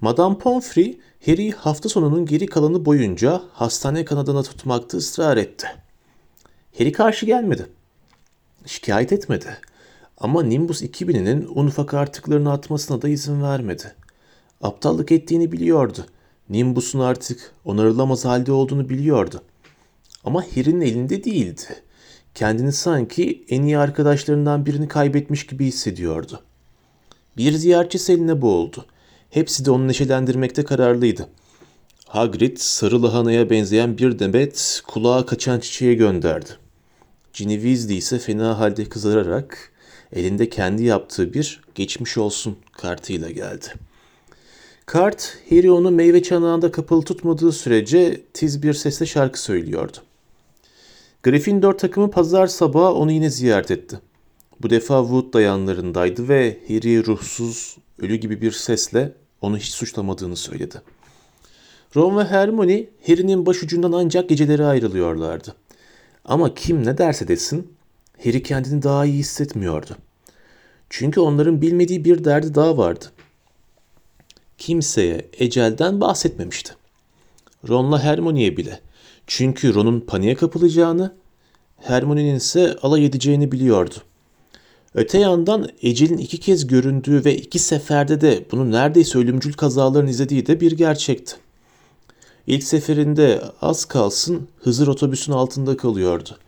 Madame Pomfrey, Harry'i hafta sonunun geri kalanı boyunca hastane kanadına tutmakta ısrar etti. Harry karşı gelmedi. Şikayet etmedi. Ama Nimbus 2000'inin un ufak artıklarını atmasına da izin vermedi. Aptallık ettiğini biliyordu. Nimbus'un artık onarılamaz halde olduğunu biliyordu. Ama Harry'nin elinde değildi. Kendini sanki en iyi arkadaşlarından birini kaybetmiş gibi hissediyordu. Bir ziyaretçi eline boğuldu. Hepsi de onu neşelendirmekte kararlıydı. Hagrid sarı lahanaya benzeyen bir demet kulağa kaçan çiçeğe gönderdi. Ginny Weasley ise fena halde kızararak elinde kendi yaptığı bir geçmiş olsun kartıyla geldi. Kart, Harry onu meyve çanağında kapalı tutmadığı sürece tiz bir sesle şarkı söylüyordu. Gryffindor takımı pazar sabahı onu yine ziyaret etti. Bu defa Wood dayanlarındaydı ve Harry ruhsuz, ölü gibi bir sesle onu hiç suçlamadığını söyledi. Ron ve Hermione Harry'nin başucundan ancak geceleri ayrılıyorlardı. Ama kim ne derse desin Harry kendini daha iyi hissetmiyordu. Çünkü onların bilmediği bir derdi daha vardı. Kimseye ecelden bahsetmemişti. Ron'la Hermione'ye bile. Çünkü Ron'un paniğe kapılacağını, Hermione'nin ise alay edeceğini biliyordu. Öte yandan Ecel'in iki kez göründüğü ve iki seferde de bunu neredeyse ölümcül kazaların izlediği de bir gerçekti. İlk seferinde az kalsın Hızır otobüsün altında kalıyordu.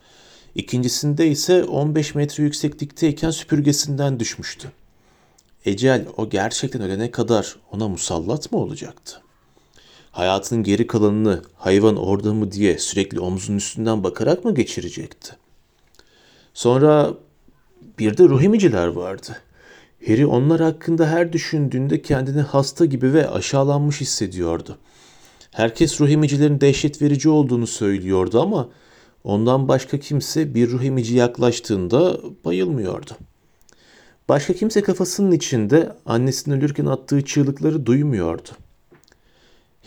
İkincisinde ise 15 metre yükseklikteyken süpürgesinden düşmüştü. Ecel o gerçekten ölene kadar ona musallat mı olacaktı? Hayatının geri kalanını hayvan orada mı diye sürekli omzunun üstünden bakarak mı geçirecekti? Sonra bir de ruh emiciler vardı. Harry onlar hakkında her düşündüğünde kendini hasta gibi ve aşağılanmış hissediyordu. Herkes ruh emicilerin dehşet verici olduğunu söylüyordu ama ondan başka kimse bir ruh emici yaklaştığında bayılmıyordu. Başka kimse kafasının içinde annesinin ölürken attığı çığlıkları duymuyordu.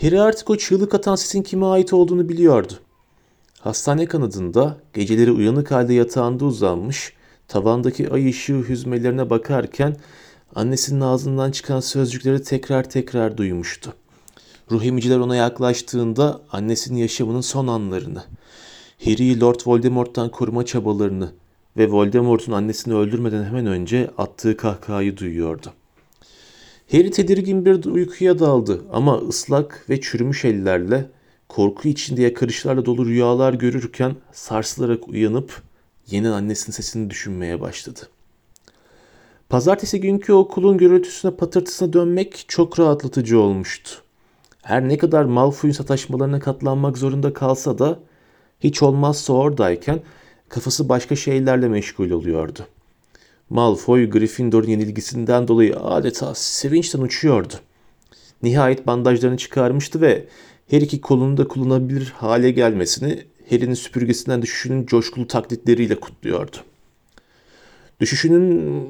Harry artık o çığlık atan sesin kime ait olduğunu biliyordu. Hastane kanadında geceleri uyanık halde yatağında uzanmış, tavandaki ay ışığı hüzmelerine bakarken annesinin ağzından çıkan sözcükleri tekrar tekrar duymuştu. Ruh emiciler ona yaklaştığında annesinin yaşamının son anlarını, Harry'i Lord Voldemort'tan koruma çabalarını ve Voldemort'un annesini öldürmeden hemen önce attığı kahkahayı duyuyordu. Harry tedirgin bir uykuya daldı ama ıslak ve çürümüş ellerle korku içinde yakarışlarla dolu rüyalar görürken sarsılarak uyanıp yeni annesinin sesini düşünmeye başladı. Pazartesi günkü okulun gürültüsüne patırtısına dönmek çok rahatlatıcı olmuştu. Her ne kadar Malfoy'un sataşmalarına katlanmak zorunda kalsa da hiç olmazsa oradayken kafası başka şeylerle meşgul oluyordu. Malfoy Gryffindor'un yenilgisinden dolayı adeta sevinçten uçuyordu. Nihayet bandajlarını çıkarmıştı ve her iki kolunu da kullanabilir hale gelmesini Harry'nin süpürgesinden düşüşünün coşkulu taklitleriyle kutluyordu. Düşüşünün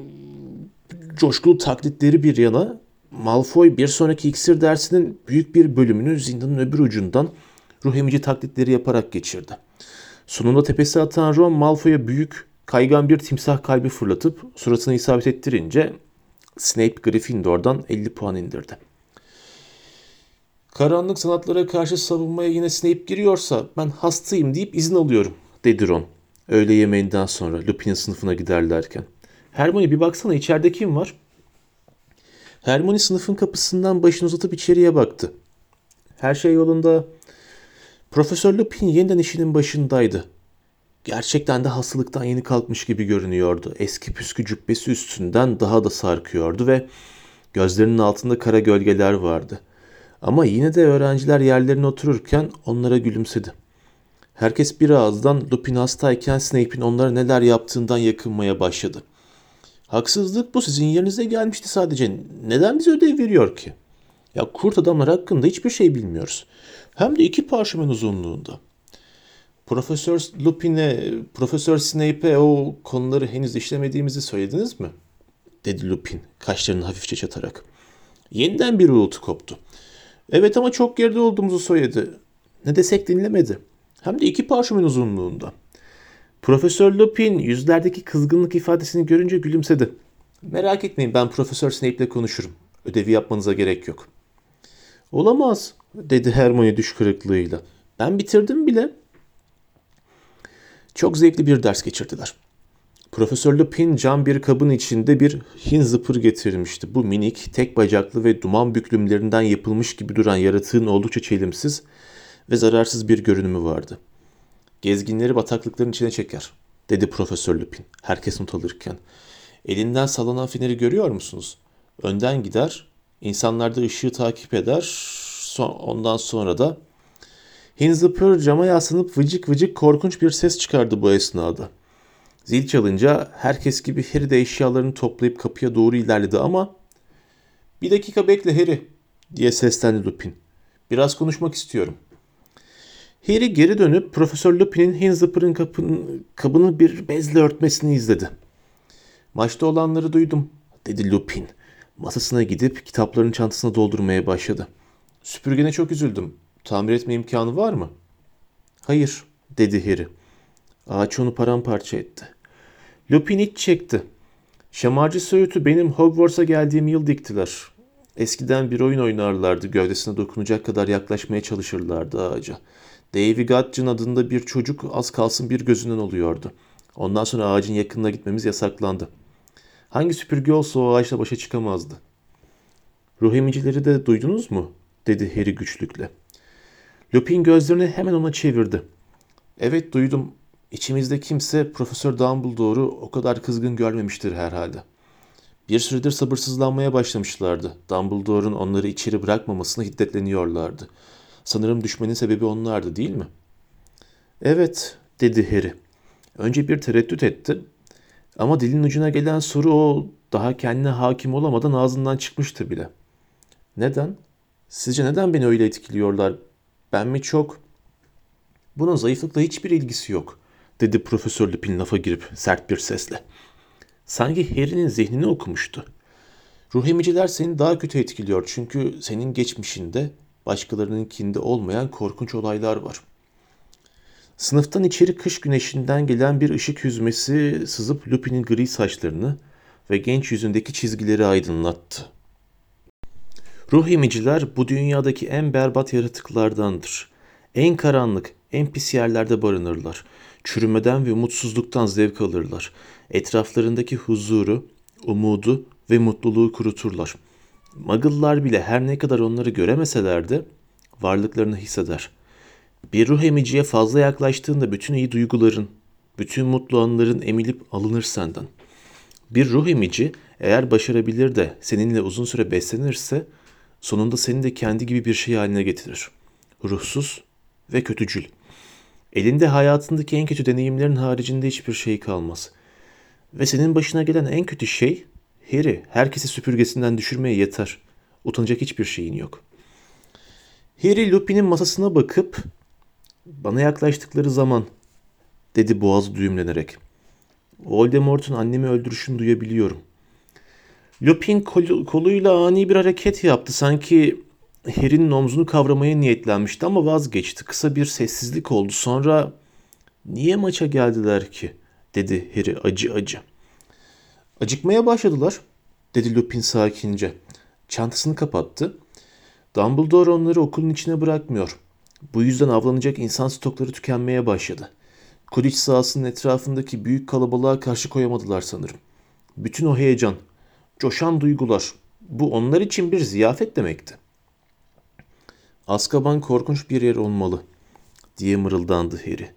coşkulu taklitleri bir yana Malfoy bir sonraki iksir dersinin büyük bir bölümünü zindanın öbür ucundan ruh emici taklitleri yaparak geçirdi. Sonunda tepesi atan Ron Malfoy'a büyük kaygan bir timsah kalbi fırlatıp suratına isabet ettirince Snape Gryffindor'dan 50 puan indirdi. Karanlık sanatlara karşı savunmaya yine Snape giriyorsa ben hastayım deyip izin alıyorum dedi Ron. Öğle yemeğinden sonra Lupin'in sınıfına giderlerken. Hermione bir baksana içeride kim var? Hermione sınıfın kapısından başını uzatıp içeriye baktı. Her şey yolunda. Profesör Lupin yeniden işinin başındaydı. Gerçekten de hastalıktan yeni kalkmış gibi görünüyordu. Eski püskü cübbesi üstünden daha da sarkıyordu ve gözlerinin altında kara gölgeler vardı. Ama yine de öğrenciler yerlerine otururken onlara gülümsedi. Herkes bir ağızdan Lupin hastayken Snape'in onlara neler yaptığından yakınmaya başladı. Haksızlık bu sizin yerinize gelmişti sadece. Neden bize ödev veriyor ki? Ya kurt adamlar hakkında hiçbir şey bilmiyoruz. Hem de iki parşömen uzunluğunda. Profesör Lupin'e, Profesör Snape'e o konuları henüz işlemediğimizi söylediniz mi? Dedi Lupin kaşlarını hafifçe çatarak. Yeniden bir uğultu koptu. Evet ama çok geride olduğumuzu söyledi. Ne desek dinlemedi. Hem de iki parşömen uzunluğunda. Profesör Lupin yüzlerdeki kızgınlık ifadesini görünce gülümsedi. Merak etmeyin ben Profesör Snape ile konuşurum. Ödevi yapmanıza gerek yok. Olamaz dedi Hermione düş kırıklığıyla. Ben bitirdim bile. Çok zevkli bir ders geçirdiler. Profesör Lupin cam bir kabın içinde bir hin zıpır getirmişti. Bu minik, tek bacaklı ve duman büklümlerinden yapılmış gibi duran yaratığın oldukça çelimsiz ve zararsız bir görünümü vardı. Gezginleri bataklıkların içine çeker, dedi Profesör Lupin, herkes not alırken. Elinden sallanan feneri görüyor musunuz? Önden gider, insanlar da ışığı takip eder, ondan sonra da... Hinzipur cama yaslanıp vıcık vıcık korkunç bir ses çıkardı bu esnada. Zil çalınca herkes gibi Harry de eşyalarını toplayıp kapıya doğru ilerledi ama ''Bir dakika bekle Harry'' diye seslendi Lupin. ''Biraz konuşmak istiyorum.'' Harry geri dönüp Profesör Lupin'in Hinzipur'un kabını bir bezle örtmesini izledi. ''Maçta olanları duydum'' dedi Lupin. Masasına gidip kitapların çantasına doldurmaya başladı. ''Süpürgene çok üzüldüm. Tamir etme imkanı var mı?'' ''Hayır'' dedi Harry. Ağaç onu paramparça etti. Lupin iç çekti. Şamarcı Söğüt'ü benim Hogwarts'a geldiğim yıl diktiler. Eskiden bir oyun oynarlardı. Gövdesine dokunacak kadar yaklaşmaya çalışırlardı ağaca. Davy Godgin adında bir çocuk az kalsın bir gözünden oluyordu. Ondan sonra ağacın yakınına gitmemiz yasaklandı. Hangi süpürge olsa o ağaçla başa çıkamazdı. Ruh emicileri de duydunuz mu? dedi Harry güçlükle. Lupin gözlerini hemen ona çevirdi. Evet duydum İçimizde kimse Profesör Dumbledore'u o kadar kızgın görmemiştir herhalde. Bir süredir sabırsızlanmaya başlamışlardı. Dumbledore'un onları içeri bırakmamasına hiddetleniyorlardı. Sanırım düşmenin sebebi onlardı değil mi? Evet, dedi Harry. Önce bir tereddüt etti. Ama dilin ucuna gelen soru o daha kendine hakim olamadan ağzından çıkmıştı bile. Neden? Sizce neden beni öyle etkiliyorlar? Ben mi çok? Bunun zayıflıkla hiçbir ilgisi yok dedi Profesör Lupin lafa girip sert bir sesle. Sanki Harry'nin zihnini okumuştu. Ruh emiciler seni daha kötü etkiliyor çünkü senin geçmişinde başkalarınınkinde olmayan korkunç olaylar var. Sınıftan içeri kış güneşinden gelen bir ışık hüzmesi sızıp Lupin'in gri saçlarını ve genç yüzündeki çizgileri aydınlattı. Ruh emiciler bu dünyadaki en berbat yaratıklardandır. En karanlık, en pis yerlerde barınırlar çürümeden ve umutsuzluktan zevk alırlar. Etraflarındaki huzuru, umudu ve mutluluğu kuruturlar. Magıllar bile her ne kadar onları göremeseler de varlıklarını hisseder. Bir ruh emiciye fazla yaklaştığında bütün iyi duyguların, bütün mutlu anların emilip alınır senden. Bir ruh emici eğer başarabilir de seninle uzun süre beslenirse sonunda seni de kendi gibi bir şey haline getirir. Ruhsuz ve kötücül.'' Elinde hayatındaki en kötü deneyimlerin haricinde hiçbir şey kalmaz. Ve senin başına gelen en kötü şey Harry herkesi süpürgesinden düşürmeye yeter. Utanacak hiçbir şeyin yok. Harry Lupin'in masasına bakıp bana yaklaştıkları zaman dedi boğazı düğümlenerek. Voldemort'un annemi öldürüşünü duyabiliyorum. Lupin kol, koluyla ani bir hareket yaptı. Sanki Harry'nin omzunu kavramaya niyetlenmişti ama vazgeçti. Kısa bir sessizlik oldu. Sonra niye maça geldiler ki? dedi Harry acı acı. Acıkmaya başladılar dedi Lupin sakince. Çantasını kapattı. Dumbledore onları okulun içine bırakmıyor. Bu yüzden avlanacak insan stokları tükenmeye başladı. Quidditch sahasının etrafındaki büyük kalabalığa karşı koyamadılar sanırım. Bütün o heyecan, coşan duygular, bu onlar için bir ziyafet demekti. Azkaban korkunç bir yer olmalı diye mırıldandı Harry.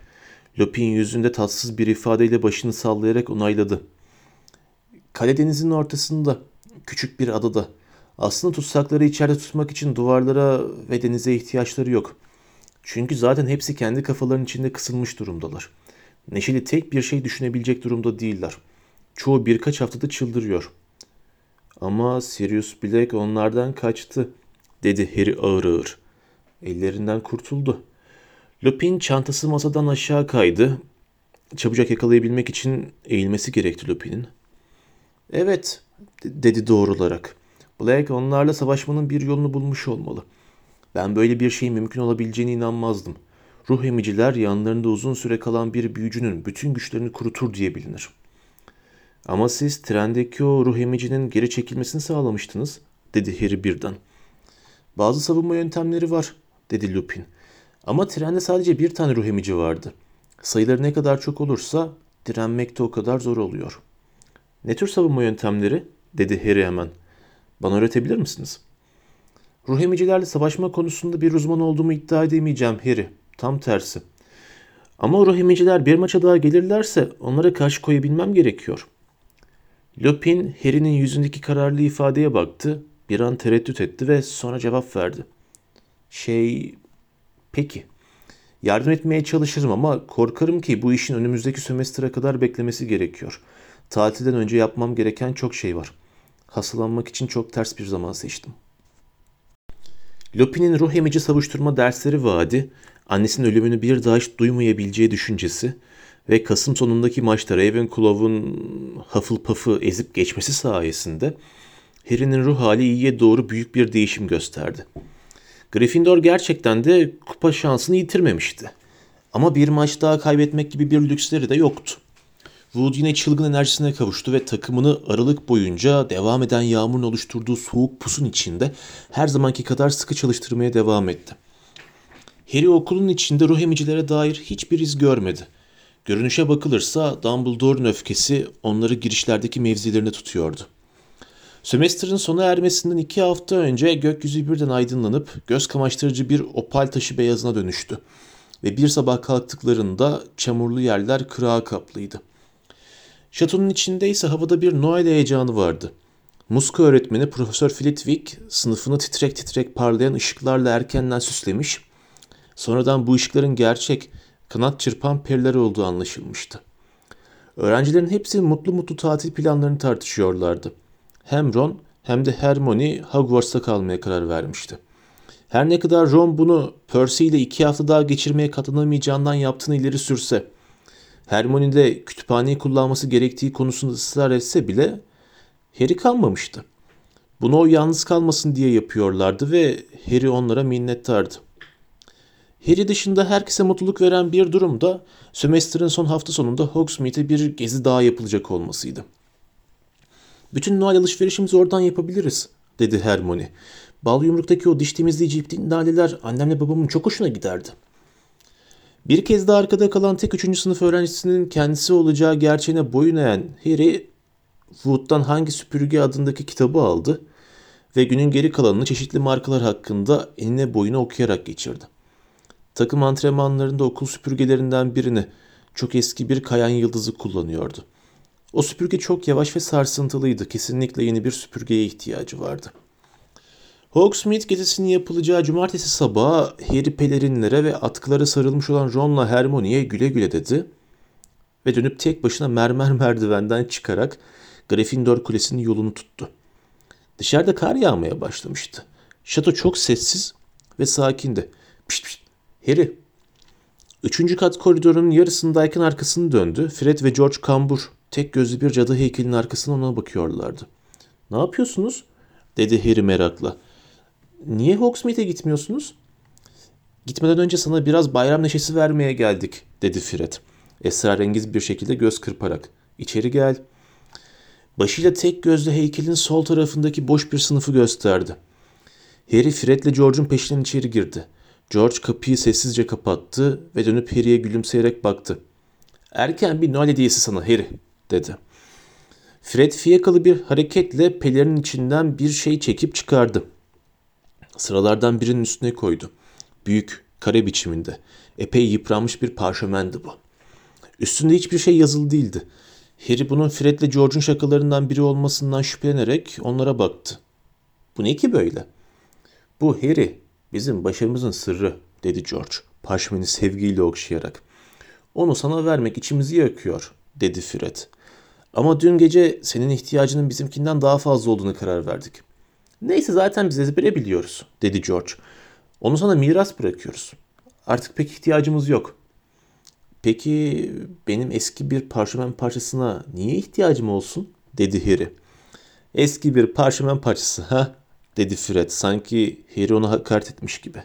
Lupin yüzünde tatsız bir ifadeyle başını sallayarak onayladı. Kaledenizin ortasında, küçük bir adada. Aslında tutsakları içeride tutmak için duvarlara ve denize ihtiyaçları yok. Çünkü zaten hepsi kendi kafalarının içinde kısılmış durumdalar. Neşeli tek bir şey düşünebilecek durumda değiller. Çoğu birkaç haftada çıldırıyor. Ama Sirius Black onlardan kaçtı, dedi Harry ağır ağır. Ellerinden kurtuldu. Lupin çantası masadan aşağı kaydı. Çabucak yakalayabilmek için eğilmesi gerekti Lupin'in. Evet, dedi doğrularak. Black onlarla savaşmanın bir yolunu bulmuş olmalı. Ben böyle bir şeyin mümkün olabileceğine inanmazdım. Ruh emiciler yanlarında uzun süre kalan bir büyücünün bütün güçlerini kurutur diye bilinir. Ama siz trendeki o ruh emicinin geri çekilmesini sağlamıştınız, dedi Harry birden. Bazı savunma yöntemleri var, dedi Lupin. Ama trende sadece bir tane ruh emici vardı. Sayıları ne kadar çok olursa direnmek de o kadar zor oluyor. Ne tür savunma yöntemleri? dedi Harry hemen. Bana öğretebilir misiniz? Ruh emicilerle savaşma konusunda bir uzman olduğumu iddia edemeyeceğim Harry. Tam tersi. Ama ruh emiciler bir maça daha gelirlerse onlara karşı koyabilmem gerekiyor. Lupin Harry'nin yüzündeki kararlı ifadeye baktı, bir an tereddüt etti ve sonra cevap verdi. Şey, peki. Yardım etmeye çalışırım ama korkarım ki bu işin önümüzdeki sömestre kadar beklemesi gerekiyor. Tatilden önce yapmam gereken çok şey var. Hastalanmak için çok ters bir zaman seçtim. Lupin'in ruh emici savuşturma dersleri vaadi, annesinin ölümünü bir daha hiç duymayabileceği düşüncesi ve Kasım sonundaki maçta Ravenclaw'un hafıl pafı ezip geçmesi sayesinde Harry'nin ruh hali iyiye doğru büyük bir değişim gösterdi. Gryffindor gerçekten de kupa şansını yitirmemişti. Ama bir maç daha kaybetmek gibi bir lüksleri de yoktu. Wood yine çılgın enerjisine kavuştu ve takımını aralık boyunca devam eden yağmurun oluşturduğu soğuk pusun içinde her zamanki kadar sıkı çalıştırmaya devam etti. Harry okulun içinde ruh emicilere dair hiçbir iz görmedi. Görünüşe bakılırsa Dumbledore'un öfkesi onları girişlerdeki mevzilerine tutuyordu. Sömestrin sona ermesinden iki hafta önce gökyüzü birden aydınlanıp göz kamaştırıcı bir opal taşı beyazına dönüştü. Ve bir sabah kalktıklarında çamurlu yerler kırağa kaplıydı. Şatonun içinde ise havada bir Noel heyecanı vardı. Muska öğretmeni Profesör Flitwick sınıfını titrek titrek parlayan ışıklarla erkenden süslemiş. Sonradan bu ışıkların gerçek, kanat çırpan periler olduğu anlaşılmıştı. Öğrencilerin hepsi mutlu mutlu tatil planlarını tartışıyorlardı. Hem Ron hem de Hermione Hogwarts'ta kalmaya karar vermişti. Her ne kadar Ron bunu Percy ile iki hafta daha geçirmeye katılamayacağından yaptığını ileri sürse, Hermione de kütüphaneyi kullanması gerektiği konusunda ısrar etse bile Harry kalmamıştı. Bunu o yalnız kalmasın diye yapıyorlardı ve Harry onlara minnettardı. Harry dışında herkese mutluluk veren bir durum da sömestrin son hafta sonunda Hogsmeade'e bir gezi daha yapılacak olmasıydı. Bütün Noel alışverişimizi oradan yapabiliriz, dedi Hermione. Bal yumruktaki o diş temizleyici ipli laleler annemle babamın çok hoşuna giderdi. Bir kez daha arkada kalan tek üçüncü sınıf öğrencisinin kendisi olacağı gerçeğine boyun eğen Harry, Wood'dan hangi süpürge adındaki kitabı aldı ve günün geri kalanını çeşitli markalar hakkında enine boyuna okuyarak geçirdi. Takım antrenmanlarında okul süpürgelerinden birini çok eski bir kayan yıldızı kullanıyordu. O süpürge çok yavaş ve sarsıntılıydı. Kesinlikle yeni bir süpürgeye ihtiyacı vardı. Hogsmeade gezisinin yapılacağı cumartesi sabahı Harry pelerinlere ve atkılara sarılmış olan Ron'la Hermione'ye güle güle dedi ve dönüp tek başına mermer merdivenden çıkarak Gryffindor Kulesi'nin yolunu tuttu. Dışarıda kar yağmaya başlamıştı. Şato çok sessiz ve sakindi. Pişt pişt. Harry. Üçüncü kat koridorun yarısındayken arkasını döndü. Fred ve George Kambur tek gözlü bir cadı heykelinin arkasına ona bakıyorlardı. Ne yapıyorsunuz? dedi Harry merakla. Niye Hogsmeade'e gitmiyorsunuz? Gitmeden önce sana biraz bayram neşesi vermeye geldik, dedi Fred. Esrarengiz bir şekilde göz kırparak. İçeri gel. Başıyla tek gözlü heykelin sol tarafındaki boş bir sınıfı gösterdi. Harry Fred'le George'un peşinden içeri girdi. George kapıyı sessizce kapattı ve dönüp Harry'e gülümseyerek baktı. Erken bir Noel hediyesi sana Harry, dedi. Fred fiyakalı bir hareketle pelerinin içinden bir şey çekip çıkardı. Sıralardan birinin üstüne koydu. Büyük, kare biçiminde. Epey yıpranmış bir parşömendi bu. Üstünde hiçbir şey yazılı değildi. Harry bunun Fred'le George'un şakalarından biri olmasından şüphelenerek onlara baktı. Bu ne ki böyle? Bu Harry, bizim başarımızın sırrı, dedi George, parşömeni sevgiyle okşayarak. Onu sana vermek içimizi yakıyor, dedi Fred. Ama dün gece senin ihtiyacının bizimkinden daha fazla olduğunu karar verdik. Neyse zaten biz ezbere biliyoruz, dedi George. Onu sana miras bırakıyoruz. Artık pek ihtiyacımız yok. Peki benim eski bir parşömen parçasına niye ihtiyacım olsun? dedi Harry. Eski bir parşömen parçası ha? dedi Fred sanki Harry ona hakaret etmiş gibi.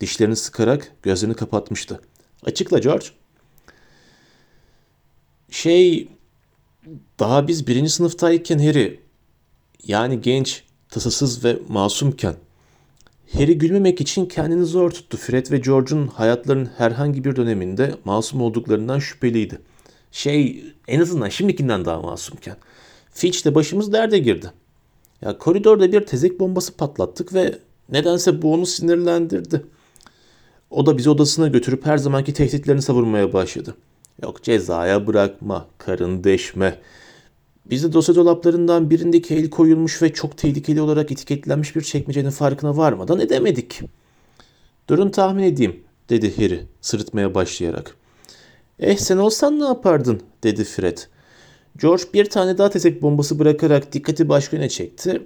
Dişlerini sıkarak gözlerini kapatmıştı. Açıkla George. Şey daha biz birinci sınıftayken Harry yani genç tasasız ve masumken Harry gülmemek için kendini zor tuttu. Fred ve George'un hayatlarının herhangi bir döneminde masum olduklarından şüpheliydi. Şey en azından şimdikinden daha masumken. Filch de başımız derde girdi. Ya koridorda bir tezek bombası patlattık ve nedense bu onu sinirlendirdi. O da bizi odasına götürüp her zamanki tehditlerini savurmaya başladı. Yok cezaya bırakma, karın deşme. Biz de dosya dolaplarından birindeki el koyulmuş ve çok tehlikeli olarak etiketlenmiş bir çekmecenin farkına varmadan edemedik. Durun tahmin edeyim, dedi Harry sırıtmaya başlayarak. Eh sen olsan ne yapardın, dedi Fred. George bir tane daha tezek bombası bırakarak dikkati başka yöne çekti.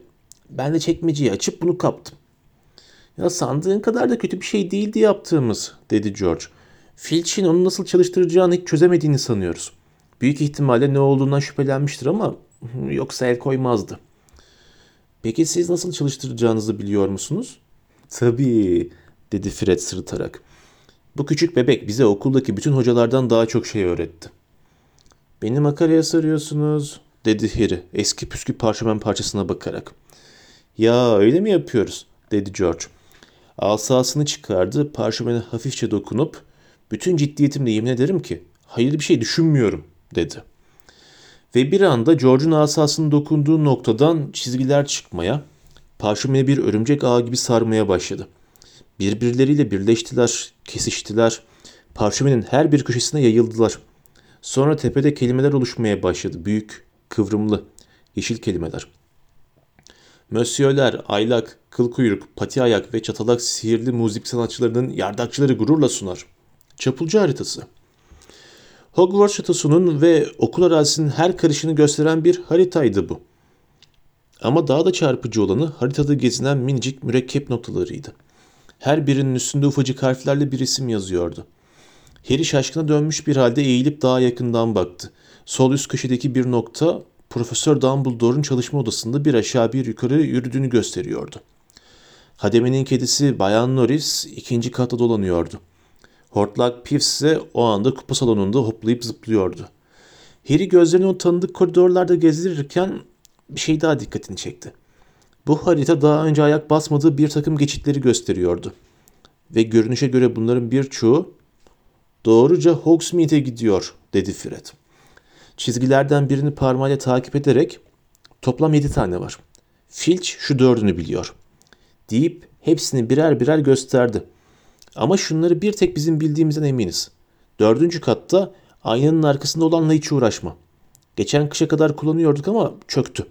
Ben de çekmeceyi açıp bunu kaptım. Ya sandığın kadar da kötü bir şey değildi yaptığımız, dedi George. Filch'in onu nasıl çalıştıracağını hiç çözemediğini sanıyoruz. Büyük ihtimalle ne olduğundan şüphelenmiştir ama yoksa el koymazdı. Peki siz nasıl çalıştıracağınızı biliyor musunuz? Tabii, dedi Fred sırıtarak. Bu küçük bebek bize okuldaki bütün hocalardan daha çok şey öğretti. Beni makaraya sarıyorsunuz, dedi Harry eski püskü parşömen parçasına bakarak. Ya öyle mi yapıyoruz, dedi George. Asasını çıkardı, parşömene hafifçe dokunup, bütün ciddiyetimle yemin ederim ki hayırlı bir şey düşünmüyorum, dedi. Ve bir anda George'un asasının dokunduğu noktadan çizgiler çıkmaya, parşömeni bir örümcek ağı gibi sarmaya başladı. Birbirleriyle birleştiler, kesiştiler, parşömenin her bir köşesine yayıldılar. Sonra tepede kelimeler oluşmaya başladı, büyük, kıvrımlı, yeşil kelimeler. Mösyöler, aylak, kıl kuyruk, pati ayak ve çatalak sihirli müzik sanatçılarının yardakçıları gururla sunar. Çapulcu haritası. Hogwarts şatosunun ve okul arazisinin her karışını gösteren bir haritaydı bu. Ama daha da çarpıcı olanı haritada gezinen minicik mürekkep noktalarıydı. Her birinin üstünde ufacık harflerle bir isim yazıyordu. Harry şaşkına dönmüş bir halde eğilip daha yakından baktı. Sol üst köşedeki bir nokta Profesör Dumbledore'un çalışma odasında bir aşağı bir yukarı yürüdüğünü gösteriyordu. Hademenin kedisi Bayan Norris ikinci katta dolanıyordu. Hortlak Pips ise o anda kupa salonunda hoplayıp zıplıyordu. Harry gözlerini o tanıdık koridorlarda gezdirirken bir şey daha dikkatini çekti. Bu harita daha önce ayak basmadığı bir takım geçitleri gösteriyordu. Ve görünüşe göre bunların birçoğu doğruca Hogsmeade'e gidiyor, dedi Fred. Çizgilerden birini parmağıyla takip ederek toplam yedi tane var. Filch şu dördünü biliyor. Deyip hepsini birer birer gösterdi. Ama şunları bir tek bizim bildiğimizden eminiz. Dördüncü katta aynanın arkasında olanla hiç uğraşma. Geçen kışa kadar kullanıyorduk ama çöktü.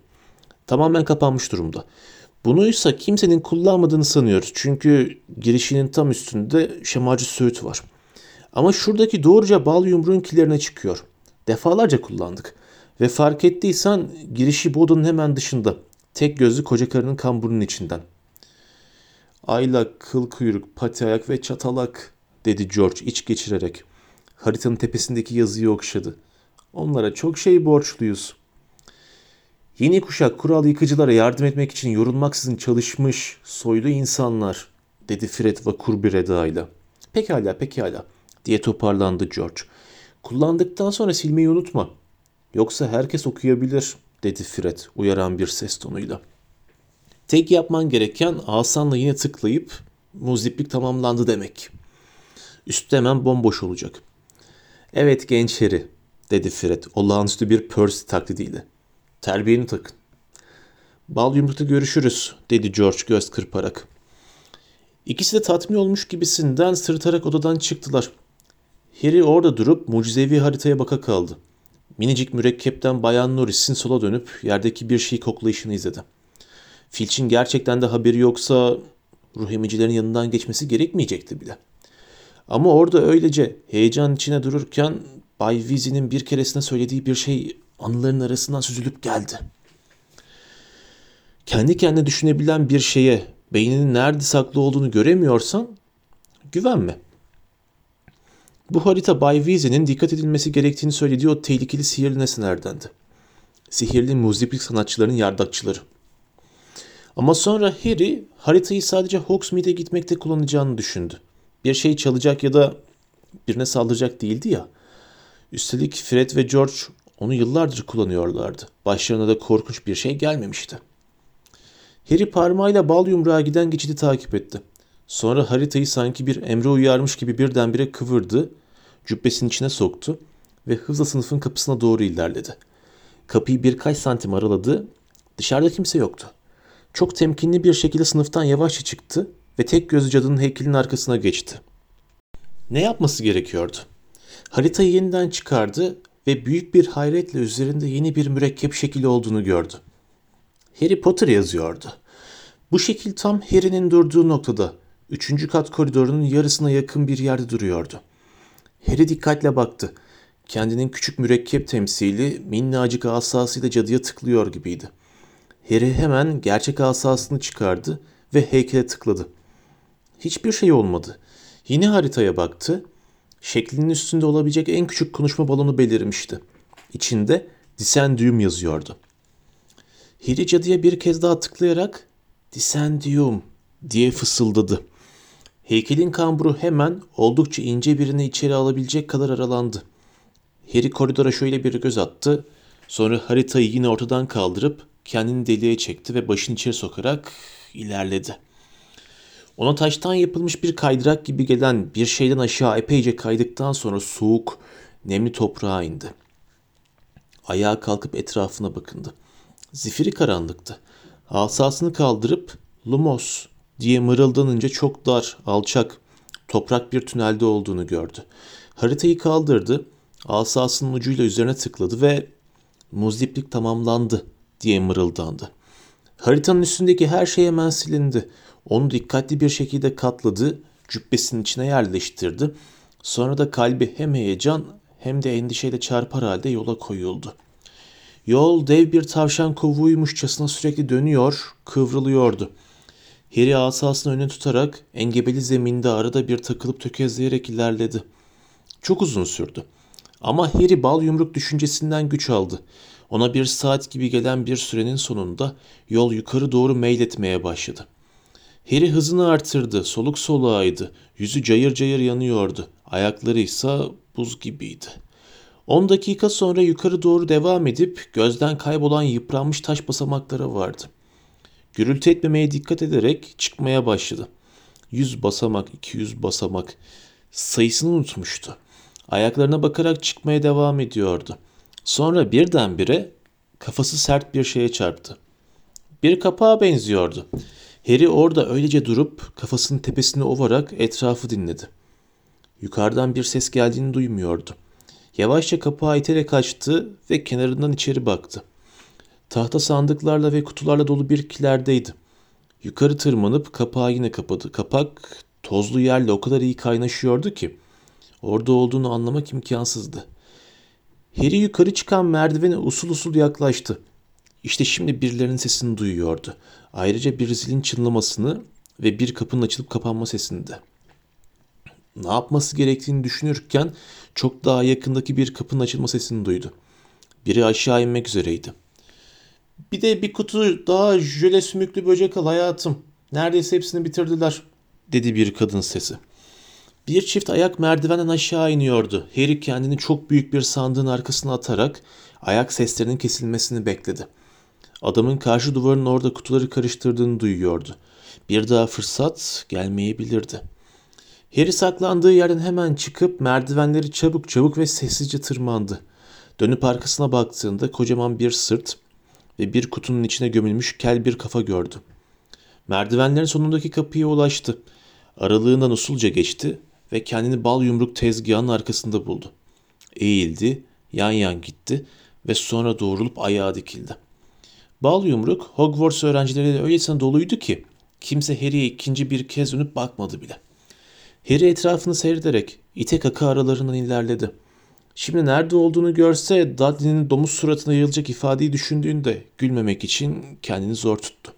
Tamamen kapanmış durumda. Bunuysa kimsenin kullanmadığını sanıyoruz. Çünkü girişinin tam üstünde şemacı söğüt var. Ama şuradaki doğruca bal yumruğun kilerine çıkıyor. Defalarca kullandık. Ve fark ettiysen girişi bu odanın hemen dışında. Tek gözlü koca karının kamburunun içinden. Aylak, kıl kuyruk, pati ayak ve çatalak dedi George iç geçirerek. Haritanın tepesindeki yazıyı okşadı. Onlara çok şey borçluyuz. Yeni kuşak kural yıkıcılara yardım etmek için yorulmaksızın çalışmış soylu insanlar dedi Fred vakur bir edayla. Pekala pekala diye toparlandı George. Kullandıktan sonra silmeyi unutma. Yoksa herkes okuyabilir dedi Fred uyaran bir ses tonuyla. Tek yapman gereken asanla yine tıklayıp muziplik tamamlandı demek. Üstü hemen bomboş olacak. Evet genç Harry dedi Fred olağanüstü bir Percy taklidiyle. Terbiyeni takın. Bal yumrukta görüşürüz dedi George göz kırparak. İkisi de tatmin olmuş gibisinden sırıtarak odadan çıktılar. Harry orada durup mucizevi haritaya baka kaldı. Minicik mürekkepten Bayan Norris'in sola dönüp yerdeki bir şeyi koklayışını izledi. Filch'in gerçekten de haberi yoksa ruh emicilerin yanından geçmesi gerekmeyecekti bile. Ama orada öylece heyecan içine dururken Bay Weasley'nin bir keresinde söylediği bir şey anıların arasından süzülüp geldi. Kendi kendine düşünebilen bir şeye beyninin nerede saklı olduğunu göremiyorsan güvenme. Bu harita Bay Weasley'nin dikkat edilmesi gerektiğini söylediği o tehlikeli sihirli nesnelerdendi. Sihirli muziplik sanatçıların yardakçıları. Ama sonra Harry haritayı sadece Hogsmeade'e gitmekte kullanacağını düşündü. Bir şey çalacak ya da birine saldıracak değildi ya. Üstelik Fred ve George onu yıllardır kullanıyorlardı. Başlarına da korkunç bir şey gelmemişti. Harry parmağıyla bal yumruğa giden geçidi takip etti. Sonra haritayı sanki bir emre uyarmış gibi birdenbire kıvırdı, cübbesinin içine soktu ve hızla sınıfın kapısına doğru ilerledi. Kapıyı birkaç santim araladı, dışarıda kimse yoktu. Çok temkinli bir şekilde sınıftan yavaşça çıktı ve tek gözlü cadının heykelinin arkasına geçti. Ne yapması gerekiyordu? Haritayı yeniden çıkardı ve büyük bir hayretle üzerinde yeni bir mürekkep şekli olduğunu gördü. Harry Potter yazıyordu. Bu şekil tam Harry'nin durduğu noktada, üçüncü kat koridorunun yarısına yakın bir yerde duruyordu. Harry dikkatle baktı. Kendinin küçük mürekkep temsili minnacık asasıyla cadıya tıklıyor gibiydi. Harry hemen gerçek asasını çıkardı ve heykele tıkladı. Hiçbir şey olmadı. Yine haritaya baktı. Şeklinin üstünde olabilecek en küçük konuşma balonu belirmişti. İçinde Disendium yazıyordu. Harry cadıya bir kez daha tıklayarak Disendium diye fısıldadı. Heykelin kamburu hemen oldukça ince birini içeri alabilecek kadar aralandı. Harry koridora şöyle bir göz attı. Sonra haritayı yine ortadan kaldırıp kendini deliğe çekti ve başını içeri sokarak ilerledi. Ona taştan yapılmış bir kaydırak gibi gelen bir şeyden aşağı epeyce kaydıktan sonra soğuk, nemli toprağa indi. Ayağa kalkıp etrafına bakındı. Zifiri karanlıktı. Asasını kaldırıp Lumos diye mırıldanınca çok dar, alçak, toprak bir tünelde olduğunu gördü. Haritayı kaldırdı, asasının ucuyla üzerine tıkladı ve muzdiplik tamamlandı diye mırıldandı. Haritanın üstündeki her şey hemen silindi. Onu dikkatli bir şekilde katladı, cübbesinin içine yerleştirdi. Sonra da kalbi hem heyecan hem de endişeyle çarpar halde yola koyuldu. Yol dev bir tavşan kovuğuymuşçasına sürekli dönüyor, kıvrılıyordu. Harry asasını öne tutarak engebeli zeminde arada bir takılıp tökezleyerek ilerledi. Çok uzun sürdü. Ama Harry bal yumruk düşüncesinden güç aldı. Ona bir saat gibi gelen bir sürenin sonunda yol yukarı doğru meyletmeye başladı. Harry hızını artırdı, soluk soluğaydı, yüzü cayır cayır yanıyordu, ayakları ise buz gibiydi. 10 dakika sonra yukarı doğru devam edip gözden kaybolan yıpranmış taş basamaklara vardı. Gürültü etmemeye dikkat ederek çıkmaya başladı. 100 basamak, 200 basamak. Sayısını unutmuştu. Ayaklarına bakarak çıkmaya devam ediyordu. Sonra birdenbire kafası sert bir şeye çarptı. Bir kapağa benziyordu. Harry orada öylece durup kafasının tepesini ovarak etrafı dinledi. Yukarıdan bir ses geldiğini duymuyordu. Yavaşça kapağı iterek açtı ve kenarından içeri baktı. Tahta sandıklarla ve kutularla dolu bir kilerdeydi. Yukarı tırmanıp kapağı yine kapadı. Kapak tozlu yerle o kadar iyi kaynaşıyordu ki orada olduğunu anlamak imkansızdı. Harry yukarı çıkan merdivene usul usul yaklaştı. İşte şimdi birilerinin sesini duyuyordu. Ayrıca bir zilin çınlamasını ve bir kapının açılıp kapanma sesini de. Ne yapması gerektiğini düşünürken çok daha yakındaki bir kapının açılma sesini duydu. Biri aşağı inmek üzereydi. Bir de bir kutu daha jöle sümüklü böcek al hayatım. Neredeyse hepsini bitirdiler, dedi bir kadın sesi. Bir çift ayak merdivenden aşağı iniyordu. Harry kendini çok büyük bir sandığın arkasına atarak ayak seslerinin kesilmesini bekledi. Adamın karşı duvarın orada kutuları karıştırdığını duyuyordu. Bir daha fırsat gelmeyebilirdi. Harry saklandığı yerden hemen çıkıp merdivenleri çabuk çabuk ve sessizce tırmandı. Dönüp arkasına baktığında kocaman bir sırt ve bir kutunun içine gömülmüş kel bir kafa gördü. Merdivenlerin sonundaki kapıya ulaştı. Aralığından usulca geçti ve kendini bal yumruk tezgahının arkasında buldu. Eğildi, yan yan gitti ve sonra doğrulup ayağa dikildi. Bal yumruk Hogwarts öğrencileriyle öylesine doluydu ki kimse Harry'e ikinci bir kez dönüp bakmadı bile. Harry etrafını seyrederek ite kaka aralarından ilerledi. Şimdi nerede olduğunu görse Dudley'nin domuz suratına yayılacak ifadeyi düşündüğünde gülmemek için kendini zor tuttu.